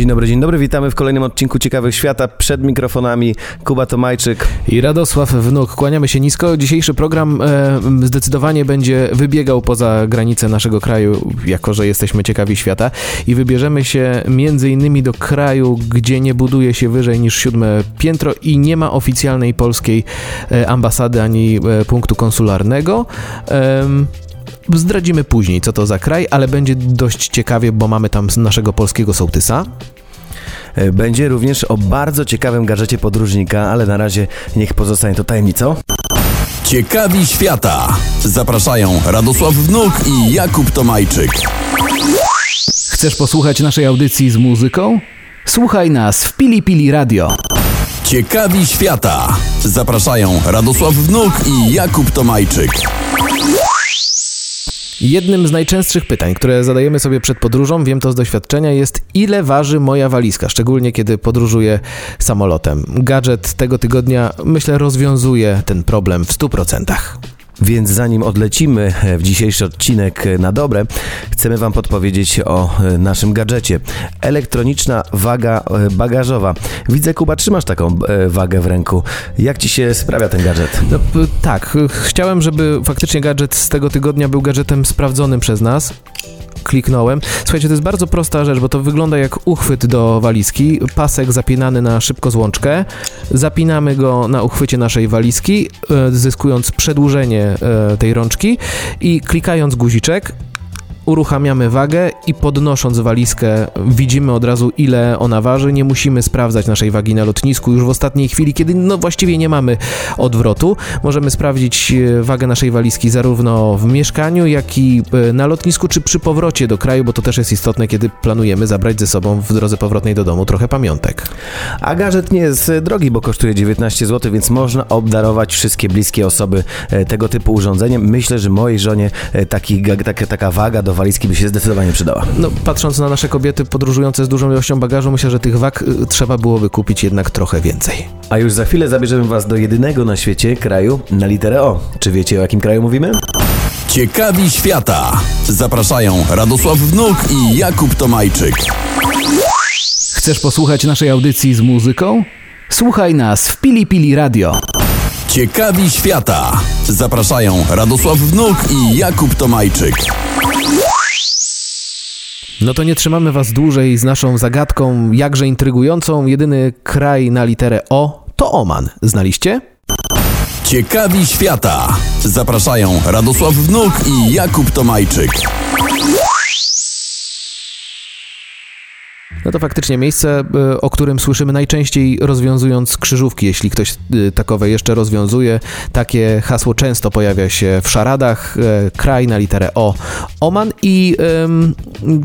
Dzień dobry, dzień dobry, witamy w kolejnym odcinku Ciekawych Świata. Przed mikrofonami Kuba Tomajczyk. I Radosław Wnuk, kłaniamy się nisko. Dzisiejszy program e, zdecydowanie będzie wybiegał poza granice naszego kraju, jako że jesteśmy ciekawi świata. I wybierzemy się między innymi do kraju, gdzie nie buduje się wyżej niż siódme piętro i nie ma oficjalnej polskiej e, ambasady ani e, punktu konsularnego. Em, Zdradzimy później, co to za kraj, ale będzie dość ciekawie, bo mamy tam naszego polskiego sołtysa. E, Będzie również o bardzo ciekawym gadżecie podróżnika, ale na razie niech pozostanie to tajemnicą. Ciekawi świata. Zapraszają Radosław Wnuk i Jakub Tomajczyk. Chcesz posłuchać naszej audycji z muzyką? Słuchaj nas w Pili Pili Radio. Ciekawi świata. Zapraszają Radosław Wnuk i Jakub Tomajczyk. Jednym z najczęstszych pytań, które zadajemy sobie przed podróżą, wiem to z doświadczenia, jest ile waży moja walizka, szczególnie kiedy podróżuję samolotem. Gadżet tego tygodnia, myślę, rozwiązuje ten problem w 100%. Więc zanim odlecimy e, w dzisiejszy odcinek e, na dobre, chcemy Wam podpowiedzieć o e, naszym gadżecie. Elektroniczna waga bagażowa. Widzę, Kuba, trzymasz taką wagę w ręku. Jak Ci się sprawia ten gadżet? No, tak, ch- chciałem, żeby faktycznie gadżet z tego tygodnia był gadżetem sprawdzonym przez nas. Kliknąłem. Słuchajcie, to jest bardzo prosta rzecz, bo to wygląda jak uchwyt do walizki. Pasek zapinany na szybko złączkę. Zapinamy go na uchwycie naszej walizki, e, zyskując przedłużenie e, tej rączki i klikając guziczek uruchamiamy wagę i podnosząc walizkę widzimy od razu ile ona waży. Nie musimy sprawdzać naszej wagi na lotnisku już w ostatniej chwili, kiedy no właściwie nie mamy odwrotu. Możemy sprawdzić e, wagę naszej walizki zarówno w mieszkaniu, jak i e, na lotnisku, czy przy powrocie do kraju, bo to też jest istotne, kiedy planujemy zabrać ze sobą w drodze powrotnej do domu trochę pamiątek. A gadżet nie jest e, drogi, bo kosztuje 19 zł, więc można obdarować wszystkie bliskie osoby tego typu urządzeniem. Myślę, że mojej żonie taki, taka, taka waga do walizki by się zdecydowanie przydała. No, patrząc na nasze kobiety podróżujące z dużą ilością bagażu, myślę, że tych wag y, trzeba byłoby kupić jednak trochę więcej. A już za chwilę zabierzemy Was do jedynego na świecie kraju na literę O. Czy wiecie o jakim kraju mówimy? Ciekawi świata. Zapraszają Radosław Wnuk i Jakub Tomajczyk. Chcesz posłuchać naszej audycji z muzyką? Słuchaj nas w Pili Pili Radio. Ciekawi świata. Zapraszają Radosław Wnuk i Jakub Tomajczyk. No to nie trzymamy was dłużej z naszą zagadką, jakże intrygującą. Jedyny kraj na literę O to Oman. Znaliście? Ciekawi świata. Zapraszają Radosław Wnuk i Jakub Tomajczyk. No to faktycznie miejsce, y, o którym słyszymy najczęściej rozwiązując krzyżówki, jeśli ktoś y, takowe jeszcze rozwiązuje. Takie hasło często pojawia się w szaradach. y, Kraj na literę O. Oman i ym,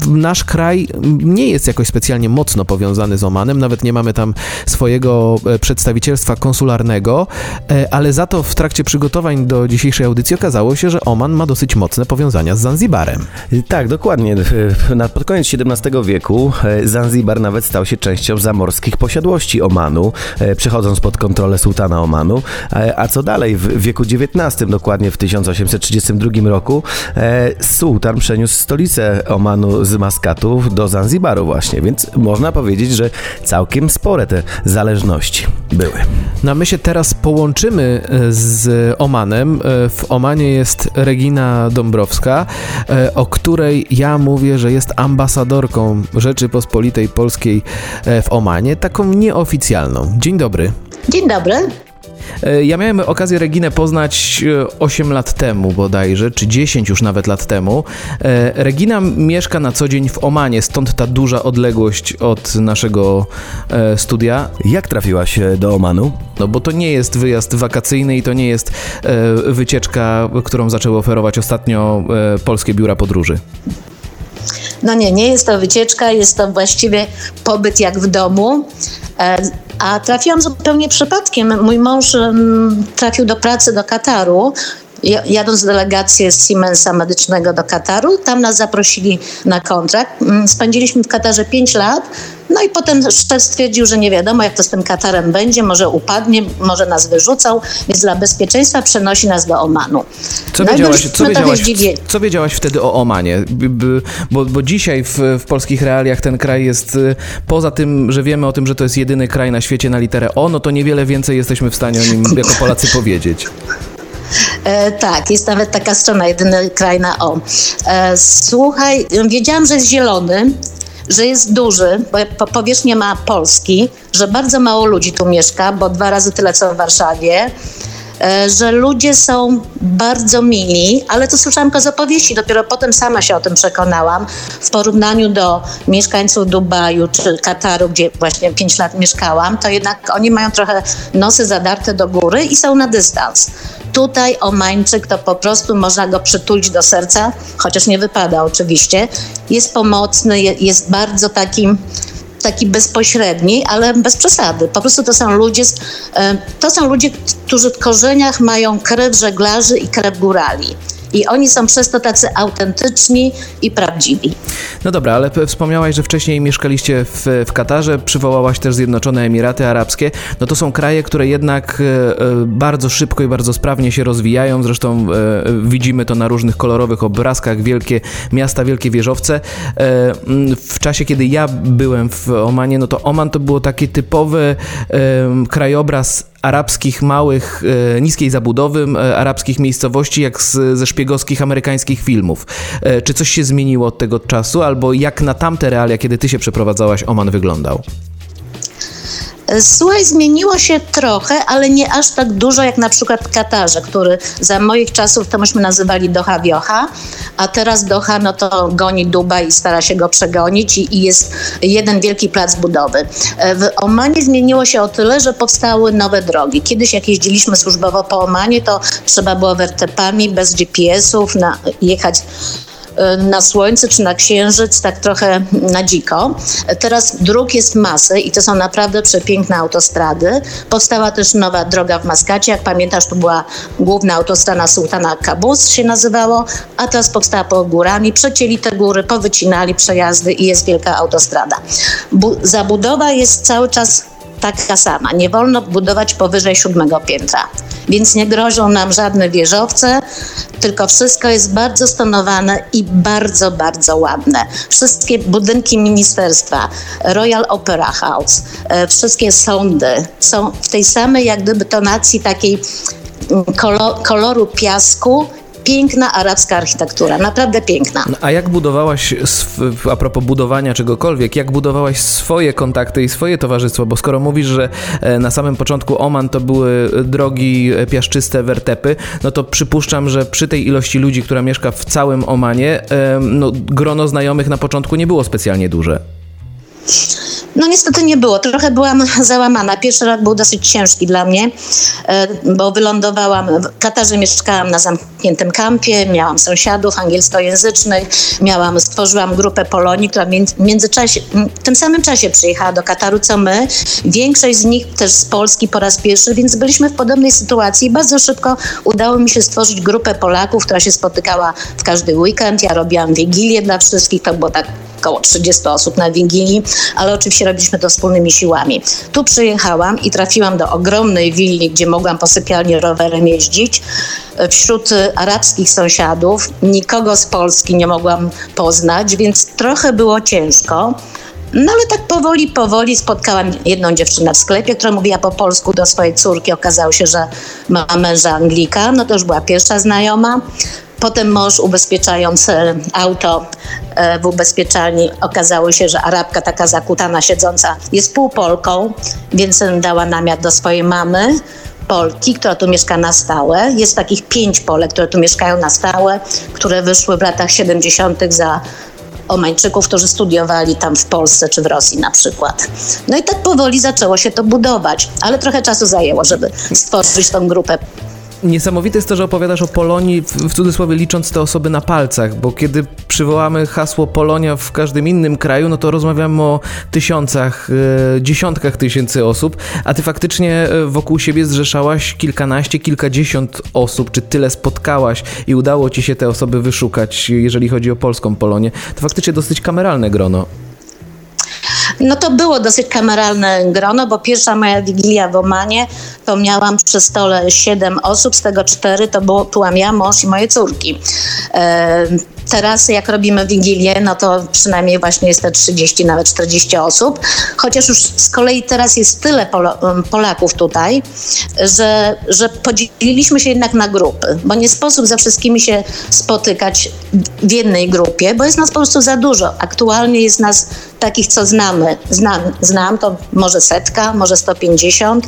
nasz kraj nie jest jakoś specjalnie mocno powiązany z Omanem, nawet nie mamy tam swojego e, przedstawicielstwa konsularnego, e, ale za to w trakcie przygotowań do dzisiejszej audycji okazało się, że Oman ma dosyć mocne powiązania z Zanzibarem. Tak, dokładnie. E, Na, pod koniec XVII wieku e, Zanzibar nawet stał się częścią zamorskich posiadłości Omanu, e, przechodząc pod kontrolę sułtana Omanu. E, A co dalej? W wieku XIX, dokładnie w 1832 roku, e, sułtan przeniósł stolicę Omanu z Maskatu do Zanzibaru właśnie, więc można powiedzieć, że całkiem spore te zależności były. No my się teraz połączymy z Omanem. W Omanie jest Regina Dąbrowska, o której ja mówię, że jest ambasadorką Rzeczypospolitej Polskiej e, w Omanie, taką nieoficjalną. Dzień dobry. Dzień dobry. E, Ja miałem okazję Reginę poznać e, 8 lat temu bodajże, czy 10 już nawet lat temu. E, Regina mieszka na co dzień w Omanie, stąd ta duża odległość od naszego e, studia. Jak trafiłaś e, do Omanu? No bo to nie jest wyjazd wakacyjny i to nie jest e, wycieczka, którą zaczęły oferować ostatnio e, polskie biura podróży. No nie, nie jest to wycieczka, jest to właściwie pobyt jak w domu. E, A trafiłam zupełnie przypadkiem. Mój mąż trafił do pracy do Kataru. Ja- Jadąc delegację z Siemensa medycznego do Kataru, tam nas zaprosili na kontrakt. Mm, Spędziliśmy w Katarze 5 lat. No i potem szef stwierdził, że nie wiadomo, jak to z tym Katarem będzie, może upadnie, może nas wyrzucą, więc dla bezpieczeństwa przenosi nas do Omanu. Co No wiedziałaś, co, wiedziałaś, zdziwieni. co wiedziałaś wtedy o Omanie? Bo, bo dzisiaj w, w polskich realiach ten kraj jest, y, poza tym, że wiemy o tym, że to jest jedyny kraj na świecie na literę O, no to niewiele więcej jesteśmy w stanie o nim jako Polacy powiedzieć. E, tak, jest nawet taka strona, jedyny kraj na O. E, słuchaj, wiedziałam, że jest zielony, że jest duży, bo po- powierzchnię ma Polski, że bardzo mało ludzi tu mieszka, bo dwa razy tyle co w Warszawie. E, że ludzie są bardzo mili, ale to słyszałam tylko z opowieści, dopiero potem sama się o tym przekonałam. W porównaniu do mieszkańców Dubaju czy Kataru, gdzie właśnie 5 lat mieszkałam, to jednak oni mają trochę nosy zadarte do góry i są na dystans. Tutaj Omańczyk to po prostu można go przytulić do serca, chociaż nie wypada oczywiście. Jest pomocny, je- jest bardzo takim taki bezpośredni, ale bez przesady. Po prostu to są ludzie, e, to są ludzie, którzy w korzeniach mają krew żeglarzy i krew górali. I oni są przez to tacy autentyczni i prawdziwi. No dobra, ale wspomniałaś, że wcześniej mieszkaliście w, w Katarze, przywołałaś też Zjednoczone Emiraty Arabskie. No to są kraje, które jednak e, e, bardzo szybko i bardzo sprawnie się rozwijają. Zresztą e, widzimy to na różnych kolorowych obrazkach, wielkie miasta, wielkie wieżowce. W czasie, kiedy ja byłem w Omanie, no to Oman to było taki typowy krajobraz arabskich, małych, e, niskiej zabudowy, e, arabskich miejscowości, jak z, ze szpiegowskich amerykańskich filmów. E, czy coś się zmieniło od tego czasu, albo jak na tamte realia, kiedy ty się przeprowadzałaś, Oman wyglądał? Słuchaj, zmieniło się trochę, ale nie aż tak dużo jak na przykład Katarze, który za moich czasów to myśmy nazywali Doha Wiocha, a teraz Doha no to goni Dubaj i stara się go przegonić i, i jest jeden wielki plac budowy. E, W Omanie zmieniło się o tyle, że powstały nowe drogi. Kiedyś jak jeździliśmy służbowo po Omanie, to trzeba było wertepami, bez GPS-ów jechać na słońce czy na księżyc, tak trochę na dziko. Teraz dróg jest masy i to są naprawdę przepiękne autostrady. Powstała też nowa droga w Maskacie. Jak pamiętasz, to była główna autostrada Sultana Kabus się nazywało, a teraz powstała pod górami. Przecięli te góry, powycinali przejazdy i jest wielka autostrada. Bu- zabudowa jest cały czas taka sama. Nie wolno budować powyżej siódmego piętra. Więc nie grożą nam żadne wieżowce, tylko wszystko jest bardzo stonowane i bardzo, bardzo ładne. Wszystkie budynki ministerstwa, Royal Opera House, e, wszystkie sądy są w tej samej jak gdyby tonacji takiej mm, kolo, koloru piasku. Piękna arabska architektura, naprawdę piękna. No, A jak budowałaś, a propos budowania czegokolwiek, jak budowałaś swoje kontakty i swoje towarzystwo? Bo skoro mówisz, że e, na samym początku Oman to były drogi e, piaszczyste, wertepy, no to przypuszczam, że przy tej ilości ludzi, która mieszka w całym Omanie, e, no, grono znajomych na początku nie było specjalnie duże. No niestety nie było. Trochę byłam załamana. Pierwszy rok był dosyć ciężki dla mnie, e, bo wylądowałam w Katarze, mieszkałam na zamkniętym kampie, miałam sąsiadów angielskojęzycznych, miałam, stworzyłam grupę Polonii, która w między- międzyczasie, w tym samym czasie przyjechała do Kataru, co my. Większość z nich też z Polski po raz pierwszy, więc byliśmy w podobnej sytuacji. Bardzo szybko udało mi się stworzyć grupę Polaków, która się spotykała w każdy weekend. Ja robiłam wigilię dla wszystkich, to było tak około 30 osób na Wigilii, ale oczywiście robiliśmy to wspólnymi siłami. Tu przyjechałam i trafiłam do ogromnej willi, gdzie mogłam po sypialni rowerem jeździć. Wśród arabskich sąsiadów nikogo z Polski nie mogłam poznać, więc trochę było ciężko. No ale tak powoli, powoli spotkałam jedną dziewczynę w sklepie, która mówiła po polsku do swojej córki. Okazało się, że ma męża Anglika, no to już była pierwsza znajoma. Potem mąż ubezpieczając e, auto e, w ubezpieczalni okazało się, że Arabka taka zakutana, siedząca jest półpolką, więc dała namiar do swojej mamy. Polki, która tu mieszka na stałe. Jest takich pięć Polek, które tu mieszkają na stałe, które wyszły w latach 70. za Omańczyków, którzy studiowali tam w Polsce czy w Rosji na przykład. No i tak powoli zaczęło się to budować, ale trochę czasu zajęło, żeby stworzyć tą grupę Niesamowite jest to, że opowiadasz o Polonii, w, cudzysłowie licząc te osoby na palcach, bo kiedy przywołamy hasło Polonia w każdym innym kraju, no to rozmawiamy o tysiącach, e, dziesiątkach tysięcy osób, a ty faktycznie e, wokół siebie zrzeszałaś kilkanaście, kilkadziesiąt osób, czy tyle spotkałaś i udało ci się te osoby wyszukać, jeżeli chodzi o polską Polonię. To faktycznie dosyć kameralne grono. No to było dosyć kameralne grono, bo pierwsza moja wigilia w Omanie to miałam przy stole siedem osób, z tego cztery to było, byłam ja, mąż i moje córki. Teraz jak robimy Wigilię, no to przynajmniej właśnie jest te 30, nawet 40 osób. Chociaż już z kolei teraz jest tyle Polo- Polaków tutaj, że, że podzieliliśmy się jednak na grupy, bo nie sposób ze wszystkimi się spotykać w jednej grupie, bo jest nas po prostu za dużo. Aktualnie jest nas takich, co znamy. Znam, znam to może setka, może 150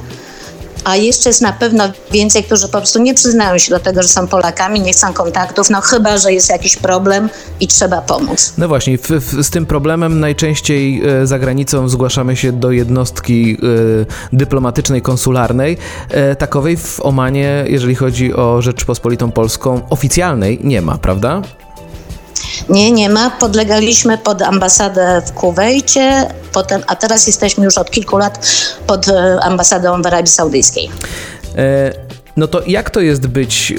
a jeszcze jest na pewno więcej, którzy po prostu nie przyznają się do tego, że są Polakami, nie chcą kontaktów, no chyba, że jest jakiś problem i trzeba pomóc. No właśnie, w, w, z tym problemem najczęściej e, za granicą zgłaszamy się do jednostki e, dyplomatycznej, konsularnej. E, takowej w Omanie, jeżeli chodzi o Rzeczpospolitą Polską, oficjalnej nie ma, prawda? Nie, nie ma. Podlegaliśmy pod ambasadę w Kuwejcie, potem, a teraz jesteśmy już od kilku lat pod e, ambasadą w Arabii Saudyjskiej. E no to jak to jest być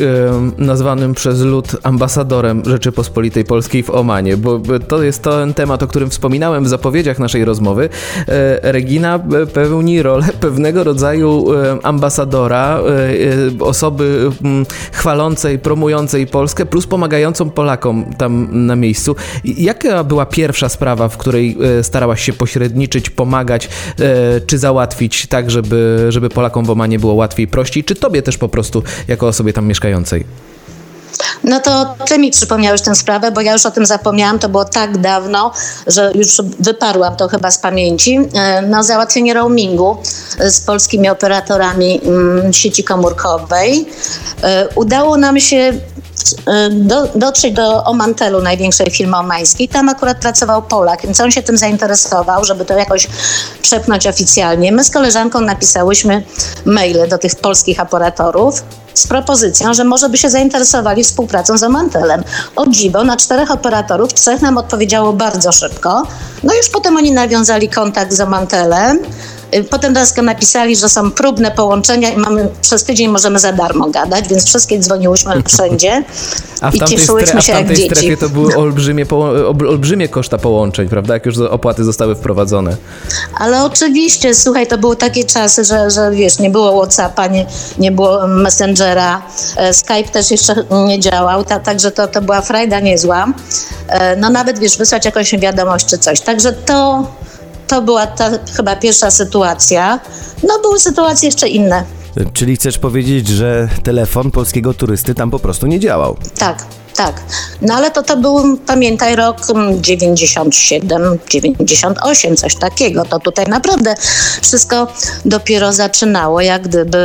e, nazwanym przez lud ambasadorem Rzeczypospolitej Polskiej w Omanie? Bo to jest ten temat, o którym wspominałem w zapowiedziach naszej rozmowy. E, Regina pełni rolę pewnego rodzaju e, ambasadora, e, osoby m, chwalącej, promującej Polskę, plus pomagającą Polakom tam na miejscu. Jaka była pierwsza sprawa, w której e, starałaś się pośredniczyć, pomagać, e, czy załatwić tak, żeby, żeby Polakom w Omanie było łatwiej, prościej? Czy tobie też po prostu jako osobie tam mieszkającej? No to ty mi przypomniałeś tę sprawę, bo ja już o tym zapomniałam, to było tak dawno, że już wyparłam to chyba z pamięci. E, no załatwienie roamingu z polskimi operatorami mm, sieci komórkowej. E, udało nam się e, do, dotrzeć do Omantelu, największej firmy omańskiej. Tam akurat pracował Polak, więc on się tym zainteresował, żeby to jakoś przepchnąć oficjalnie. My z koleżanką napisałyśmy maile do tych polskich operatorów z propozycją, że może by się zainteresowali współpracą z Omantelem. O dziwo, na czterech operatorów, trzech nam odpowiedziało bardzo szybko. No już potem oni nawiązali kontakt z Omantelem. Y, potem do nas napisali, że są próbne połączenia i mamy, przez tydzień możemy za darmo gadać, więc wszystkie dzwoniłyśmy wszędzie a w i cieszyłyśmy się a w jak tamtej dzieci. strefie to były olbrzymie, olbrzymie koszta połączeń, prawda? Jak już opłaty zostały wprowadzone. Ale oczywiście, słuchaj, to były takie czasy, że, że wiesz, nie było Whatsappa, nie, nie było Messengera, e, Skype też jeszcze nie działał, ta, także to, to była frajda niezła. E, No nawet, wiesz, wysłać jakąś wiadomość czy coś. Także to, to była ta chyba pierwsza sytuacja. No były sytuacje jeszcze inne. Czyli chcesz powiedzieć, że telefon polskiego turysty tam po prostu nie działał? Tak, tak. No ale to to był, pamiętaj, rok mm, 97, 98, coś takiego. To tutaj naprawdę wszystko dopiero zaczynało, jak gdyby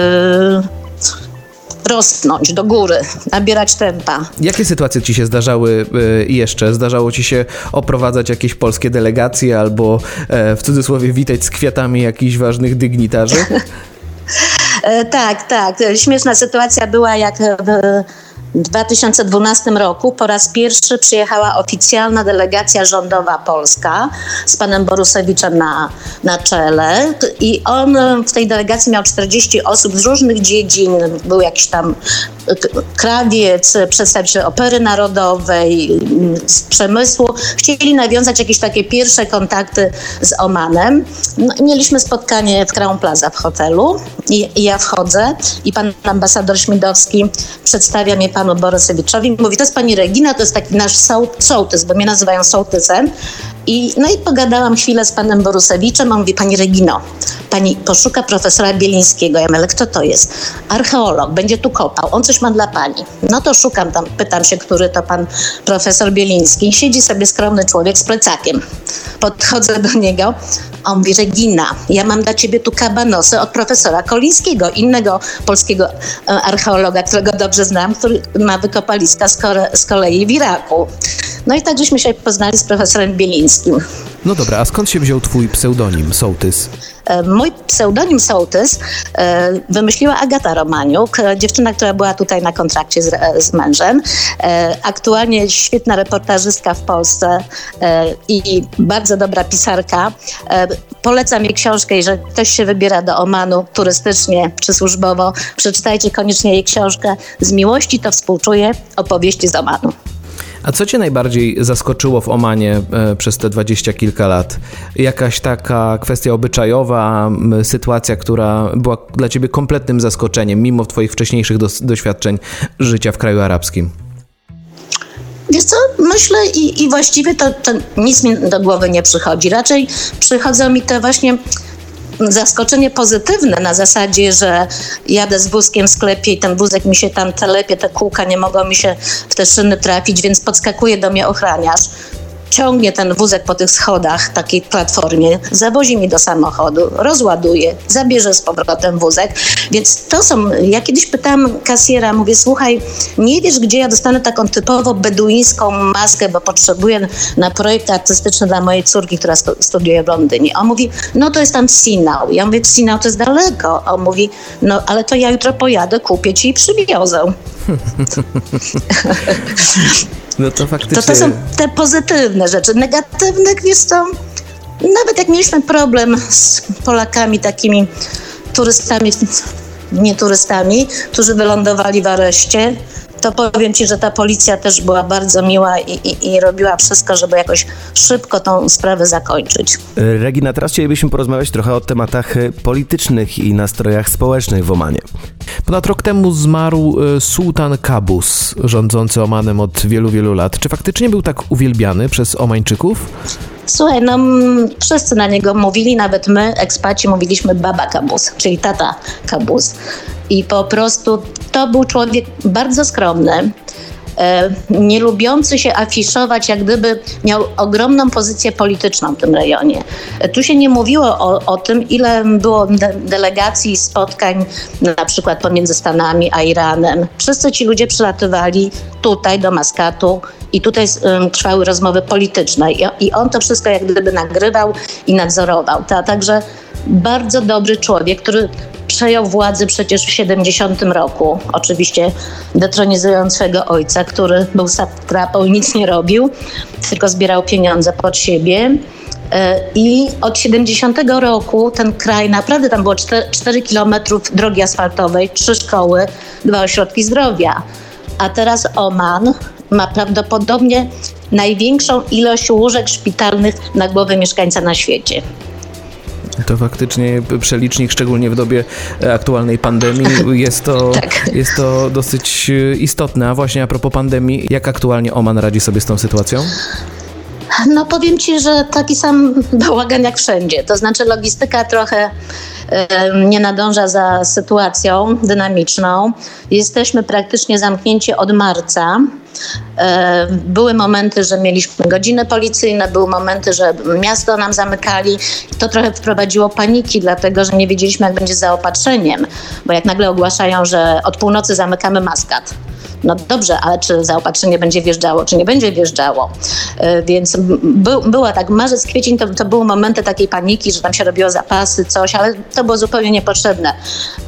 rosnąć do góry, nabierać tempa. Jakie sytuacje ci się zdarzały y, jeszcze? Zdarzało ci się oprowadzać jakieś polskie delegacje albo e, w cudzysłowie witać z kwiatami jakichś ważnych dygnitarzy? E, tak, tak. Śmieszna sytuacja była, jak 2012 roku po raz pierwszy przyjechała oficjalna delegacja rządowa polska z panem Borusewiczem na, na czele i on w tej delegacji miał 40 osób z różnych dziedzin. Był jakiś tam krawiec, przedstawiciel opery narodowej, z przemysłu. Chcieli nawiązać jakieś takie pierwsze kontakty z Omanem. No, mieliśmy spotkanie w Crown Plaza w hotelu i, ja wchodzę i pan ambasador Śmidowski przedstawia mnie panu Borysewiczowi. Mówi, to jest pani Regina, to jest taki nasz soł- sołtys, bo mnie nazywają sołtysem. I, no i pogadałam chwilę z panem Borusewiczem, on mówi, pani Regino, pani poszuka profesora Bielińskiego. Ja mówię, kto to jest? Archeolog, będzie tu kopał, on coś ma dla pani. No to szukam tam, pytam się, który to pan profesor Bieliński. Siedzi sobie skromny człowiek z plecakiem. Podchodzę do niego, on mówi, Regina, ja mam dla ciebie tu kabanosy od profesora Kolińskiego, innego polskiego e, archeologa, którego dobrze znam, który ma wykopaliska z, z kolei w Iraku. No i tak żeśmy się poznali z profesorem Bielińskim. No dobra, a skąd się wziął twój pseudonim, Sołtys? E, Mój pseudonim Sołtys e, wymyśliła Agata Romaniuk, e, dziewczyna, która była tutaj na kontrakcie z, z mężem. Aktualnie świetna reportażystka w Polsce i bardzo dobra pisarka. Polecam jej książkę, jeżeli ktoś się wybiera do Omanu turystycznie czy służbowo, przeczytajcie koniecznie jej książkę Z miłości to współczuję, opowieści z Omanu. A co cię najbardziej zaskoczyło w Omanie e, przez te dwadzieścia kilka lat? Jakaś taka kwestia obyczajowa, sytuacja, która była dla ciebie kompletnym zaskoczeniem, mimo twoich wcześniejszych doświadczeń życia w kraju arabskim? Wiesz co, myślę i, i właściwie to, to nic mi do głowy nie przychodzi. Raczej przychodzą mi te właśnie zaskoczenie pozytywne na zasadzie, że jadę z wózkiem w sklepie i ten wózek mi się tam telepie, te kółka nie mogą mi się w te szyny trafić, więc podskakuje do mnie ochraniarz. Ciągnie ten wózek po tych schodach, takiej platformie, zawozi mi do samochodu, rozładuje, zabierze z powrotem wózek. Więc to są, ja kiedyś pytałam kasjera, mówię, słuchaj, nie wiesz, gdzie ja dostanę taką typowo beduińską maskę, bo potrzebuję na projekt artystyczny dla mojej córki, która stu- studiuje w Londynie. On mówi, no to jest tam Sinał. Ja mówię, Sinał to jest daleko. On mówi, no ale to ja jutro pojadę, kupię ci i przywiozę. No to faktycznie... To to są te pozytywne rzeczy. Negatywnych, wiesz co, nawet jak mieliśmy problem z Polakami takimi turystami, nie turystami, którzy wylądowali w areszcie, to powiem Ci, że ta policja też była bardzo miła i, i, i robiła wszystko, żeby jakoś szybko tą sprawę zakończyć. Regina, teraz chcielibyśmy porozmawiać trochę o tematach e, politycznych i nastrojach społecznych w Omanie. Ponad rok temu zmarł e, sułtan Kabus, rządzący Omanem od wielu, wielu lat. Czy faktycznie był tak uwielbiany przez Omańczyków? Słuchaj, no wszyscy na niego mówili, nawet my, ekspaci, mówiliśmy baba Kabus, czyli tata Kabus. I po prostu to był człowiek bardzo skromny, e, nie lubiący się afiszować, jak gdyby miał ogromną pozycję polityczną w tym rejonie. E, Tu się nie mówiło o, o tym, ile było de- delegacji, spotkań na przykład pomiędzy Stanami a Iranem. Wszyscy ci ludzie przylatywali tutaj do Maskatu i tutaj um, trwały rozmowy polityczne I, i on to wszystko jak gdyby nagrywał i nadzorował. Ta, także bardzo dobry człowiek, który przejął władzę przecież w 70 roku, oczywiście detronizując swego ojca, który był satrapą i nic nie robił, tylko zbierał pieniądze pod siebie. E, I od 70 roku ten kraj, naprawdę tam było 4, 4 kilometrów drogi asfaltowej, trzy szkoły, dwa ośrodki zdrowia. A teraz Oman ma prawdopodobnie największą ilość łóżek szpitalnych na głowę mieszkańca na świecie. To faktycznie przelicznik, szczególnie w dobie e, aktualnej pandemii, jest to, Tak. jest to dosyć e, istotne. A właśnie a propos pandemii, jak aktualnie Oman radzi sobie z tą sytuacją? No powiem Ci, że taki sam bałagan jak wszędzie. To znaczy logistyka trochę nie nadąża za sytuacją dynamiczną. Jesteśmy praktycznie zamknięci od marca. E, Były momenty, że mieliśmy godziny policyjne, były momenty, że miasto nam zamykali. To trochę wprowadziło paniki, dlatego że nie wiedzieliśmy, jak będzie zaopatrzeniem, bo jak nagle ogłaszają, że od północy zamykamy maskat. No dobrze, ale czy zaopatrzenie będzie wjeżdżało, czy nie będzie wjeżdżało? E, Więc był, była tak, marzec, kwiecień to, to były momenty takiej paniki, że tam się robiło zapasy, coś, ale to było zupełnie niepotrzebne.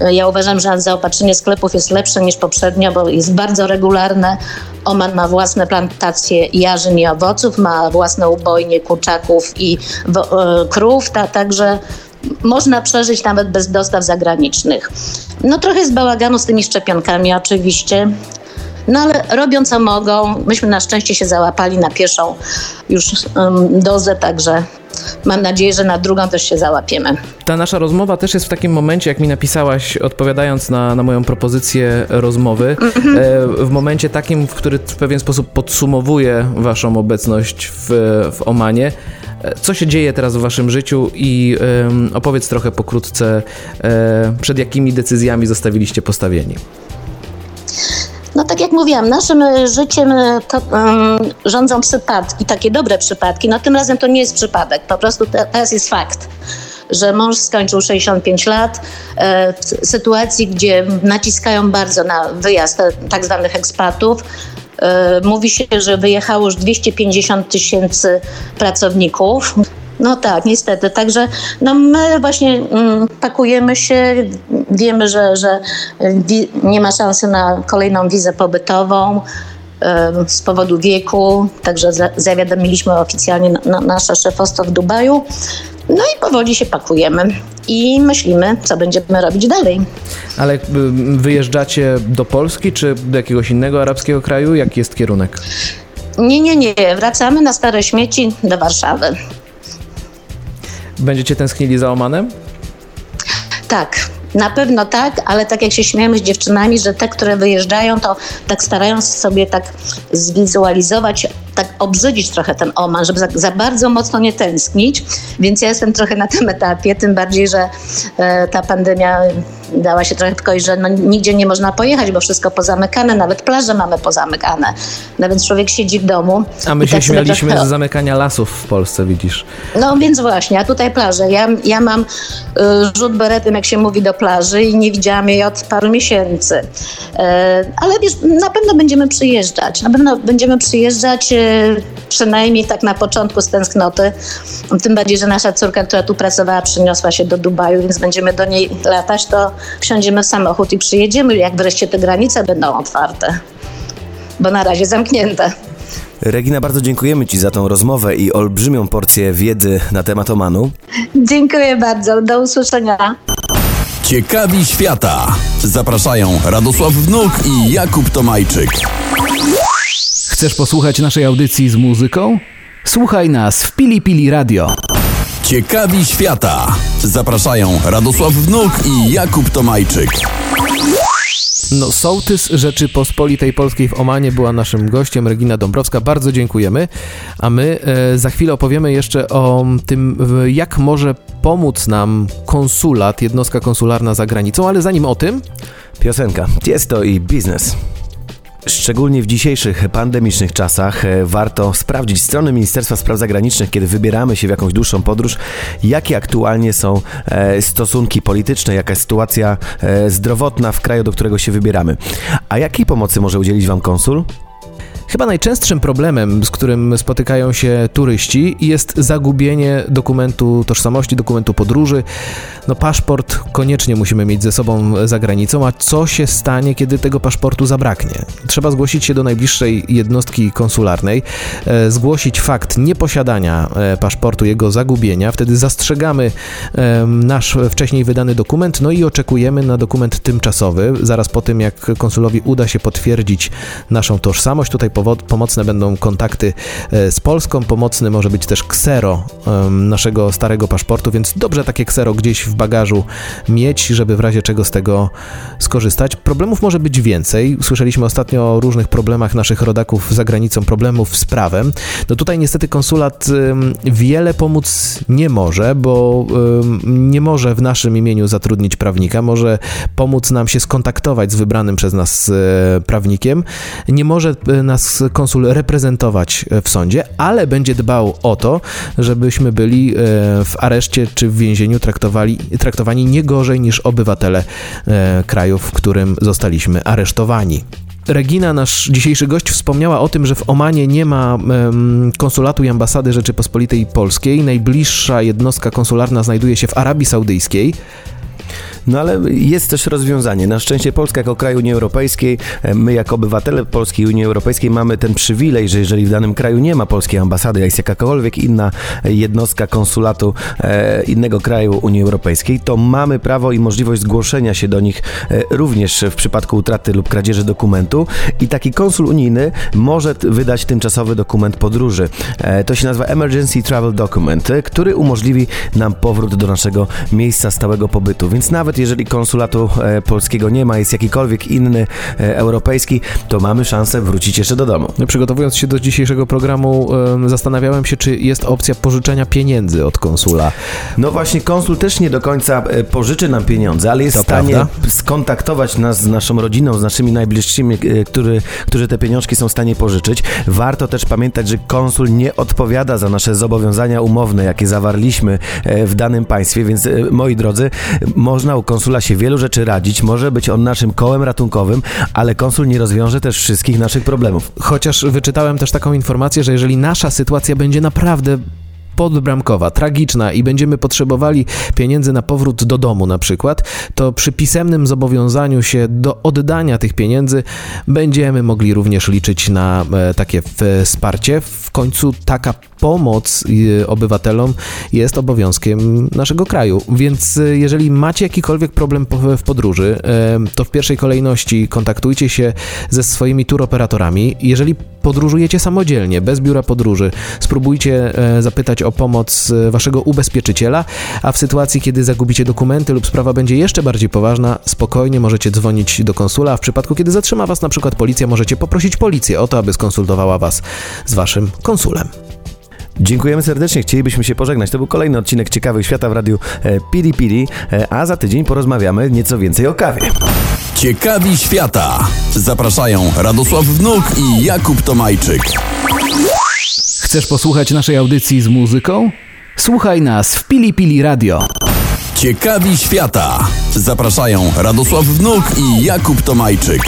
E, Ja uważam, że zaopatrzenie sklepów jest lepsze niż poprzednio, bo jest bardzo regularne. Oman ma własne plantacje jarzyn i owoców, ma własne ubojnie kurczaków i e, krów, ta, także można przeżyć nawet bez dostaw zagranicznych. No trochę jest bałaganu z tymi szczepionkami oczywiście. No ale robią co mogą. Myśmy na szczęście się załapali na pierwszą już um, dozę, także mam nadzieję, że na drugą też się załapiemy. Ta nasza rozmowa też jest w takim momencie, jak mi napisałaś, odpowiadając na, na moją propozycję rozmowy, e, w momencie takim, w który w pewien sposób podsumowuje waszą obecność w, w Omanie. E, Co się dzieje teraz w waszym życiu i em, opowiedz trochę pokrótce, e, przed jakimi decyzjami zostawiliście postawieni. No tak jak mówiłam, naszym e, życiem e, to, um, rządzą przypadki, takie dobre przypadki. No tym razem to nie jest przypadek, po prostu te, teraz jest fakt że mąż skończył 65 lat e, w sytuacji, gdzie naciskają bardzo na wyjazd e, tak zwanych ekspatów. Mówi się, że wyjechało już 250 tysięcy pracowników. No tak, niestety. Także no my właśnie mm, pakujemy się, wiemy, że, że wi- nie ma szansy na kolejną wizę pobytową em, z powodu wieku, także za- zawiadomiliśmy oficjalnie na, na nasze szefostwo w Dubaju. No i powoli się pakujemy i myślimy, co będziemy robić dalej. Ale y, wyjeżdżacie do Polski czy do jakiegoś innego arabskiego kraju? Jaki jest kierunek? Nie, nie, nie, wracamy na stare śmieci do Warszawy. Będziecie tęsknili za Omanem? Tak, na pewno tak, ale tak jak się śmiejemy z dziewczynami, że te, które wyjeżdżają, to tak starają się sobie tak zwizualizować, tak obrzydzić trochę ten Oman, żeby za, za bardzo mocno nie tęsknić. Więc ja jestem trochę na tym etapie, tym bardziej, że e, ta pandemia dała się trochę kość, że no, nigdzie nie można pojechać, bo wszystko pozamykane, nawet plaże mamy pozamykane. No więc człowiek siedzi w domu. A my się tak śmialiśmy trochę- z zamykania lasów w Polsce, widzisz. no więc właśnie, a tutaj plażę. Ja, ja mam y, rzut beretem, jak się mówi, do plaży i nie widziałam jej od paru miesięcy. E, ale wiesz, na pewno będziemy przyjeżdżać. Na pewno będziemy przyjeżdżać e, przynajmniej tak na początku z tęsknoty. Tym bardziej, że nasza córka, która tu pracowała, przyniosła się do Dubaju, więc będziemy do niej latać, to wsiądziemy w samochód i przyjedziemy, jak wreszcie te granice będą otwarte. Bo na razie zamknięte. Regina, bardzo dziękujemy Ci za tą rozmowę i olbrzymią porcję wiedzy na temat Omanu. Dziękuję bardzo. Do usłyszenia. Ciekawi świata. Zapraszają Radosław Wnuk i Jakub Tomajczyk. Chcesz posłuchać naszej audycji z muzyką? Słuchaj nas w Pili Pili Radio. Ciekawi świata. Zapraszają Radosław Wnuk i Jakub Tomajczyk. No, sołtys Rzeczypospolitej Polskiej w Omanie była naszym gościem, Regina Dąbrowska. Bardzo dziękujemy. A my e, za chwilę opowiemy jeszcze o tym, jak może pomóc nam konsulat, jednostka konsularna za granicą, ale zanim o tym, Piosenka. Jest to i biznes. Szczególnie w dzisiejszych pandemicznych czasach e, warto sprawdzić strony Ministerstwa Spraw Zagranicznych, kiedy wybieramy się w jakąś dłuższą podróż, jakie aktualnie są e, stosunki polityczne, jaka jest sytuacja e, zdrowotna w kraju, do którego się wybieramy. A jakiej pomocy może udzielić Wam konsul? Chyba najczęstszym problemem, z którym spotykają się turyści, jest zagubienie dokumentu tożsamości, dokumentu podróży. No, paszport koniecznie musimy mieć ze sobą za granicą, a co się stanie, kiedy tego paszportu zabraknie? Trzeba zgłosić się do najbliższej jednostki konsularnej, e, zgłosić fakt nieposiadania e, paszportu, jego zagubienia. Wtedy zastrzegamy e, nasz wcześniej wydany dokument, no i oczekujemy na dokument tymczasowy. Zaraz po tym, jak konsulowi uda się potwierdzić naszą tożsamość, tutaj powo- pomocne będą kontakty e, z Polską, pomocny może być też ksero naszego starego paszportu, więc dobrze takie ksero gdzieś w bagażu mieć, żeby w razie czego z tego skorzystać. Problemów może być więcej. Słyszeliśmy ostatnio o różnych problemach naszych rodaków za granicą, problemów z prawem. No tutaj niestety konsulat wiele pomóc nie może, bo nie może w naszym imieniu zatrudnić prawnika, może pomóc nam się skontaktować z wybranym przez nas e, prawnikiem. Nie może e, nas konsul reprezentować e, w sądzie, ale będzie dbał o to, żebyśmy byli e, w areszcie czy w więzieniu traktowali, traktowani nie gorzej niż obywatele e, kraju, w którym zostaliśmy aresztowani. Regina, nasz dzisiejszy gość, wspomniała o tym, że w Omanie nie ma konsulatu i ambasady Rzeczypospolitej Polskiej. Najbliższa jednostka konsularna znajduje się w Arabii Saudyjskiej. No ale jest też rozwiązanie. Na szczęście Polska jako kraj Unii Europejskiej, e, my jako obywatele Polskiej Unii Europejskiej mamy ten przywilej, że jeżeli w danym kraju nie ma polskiej ambasady, a jest jakakolwiek inna jednostka konsulatu e, innego kraju Unii Europejskiej, to mamy prawo i możliwość zgłoszenia się do nich e, również w przypadku utraty lub kradzieży dokumentu i taki konsul unijny może wydać tymczasowy dokument podróży. E, to się nazywa Emergency Travel Document, e, który umożliwi nam powrót do naszego miejsca stałego pobytu. Więc nawet jeżeli konsulatu e, polskiego nie ma, jest jakikolwiek inny e, europejski, to mamy szansę wrócić jeszcze do domu. Przygotowując się do dzisiejszego programu, em, zastanawiałem się, czy jest opcja pożyczenia pieniędzy od konsula. No właśnie, konsul też nie do końca e, pożyczy nam pieniądze, ale jest To w stanie prawda. skontaktować nas z naszą rodziną, z naszymi najbliższymi, który, którzy te pieniążki są w stanie pożyczyć. Warto też pamiętać, że konsul nie odpowiada za nasze zobowiązania umowne, jakie zawarliśmy w danym państwie, więc moi drodzy, można u konsula się wielu rzeczy radzić, może być on naszym kołem ratunkowym, ale konsul nie rozwiąże też wszystkich naszych problemów. Chociaż wyczytałem też taką informację, że jeżeli nasza sytuacja będzie naprawdę podbramkowa, tragiczna i będziemy potrzebowali pieniędzy na powrót do domu na przykład, to przy pisemnym zobowiązaniu się do oddania tych pieniędzy będziemy mogli również liczyć na e, takie wsparcie. W końcu taka pomoc e, obywatelom jest obowiązkiem naszego kraju. Więc e, jeżeli macie jakikolwiek problem w podróży, to w pierwszej kolejności kontaktujcie się ze swoimi turoperatorami. Jeżeli podróżujecie samodzielnie, bez biura podróży, spróbujcie e, zapytać o pomoc e, waszego ubezpieczyciela, a w sytuacji, kiedy zagubicie dokumenty lub sprawa będzie jeszcze bardziej poważna, spokojnie możecie dzwonić do konsula, a w przypadku, kiedy zatrzyma was na przykład policja, możecie poprosić policję o to, aby skonsultowała was z waszym konsulem. Dziękujemy serdecznie, chcielibyśmy się pożegnać. To był kolejny odcinek Ciekawych Świata w radiu e, Piri Piri, e, a za tydzień porozmawiamy nieco więcej o kawie. Ciekawi świata. Zapraszają Radosław Wnuk i Jakub Tomajczyk. Chcesz posłuchać naszej audycji z muzyką? Słuchaj nas w Pili Pili Radio. Ciekawi świata. Zapraszają Radosław Wnuk i Jakub Tomajczyk.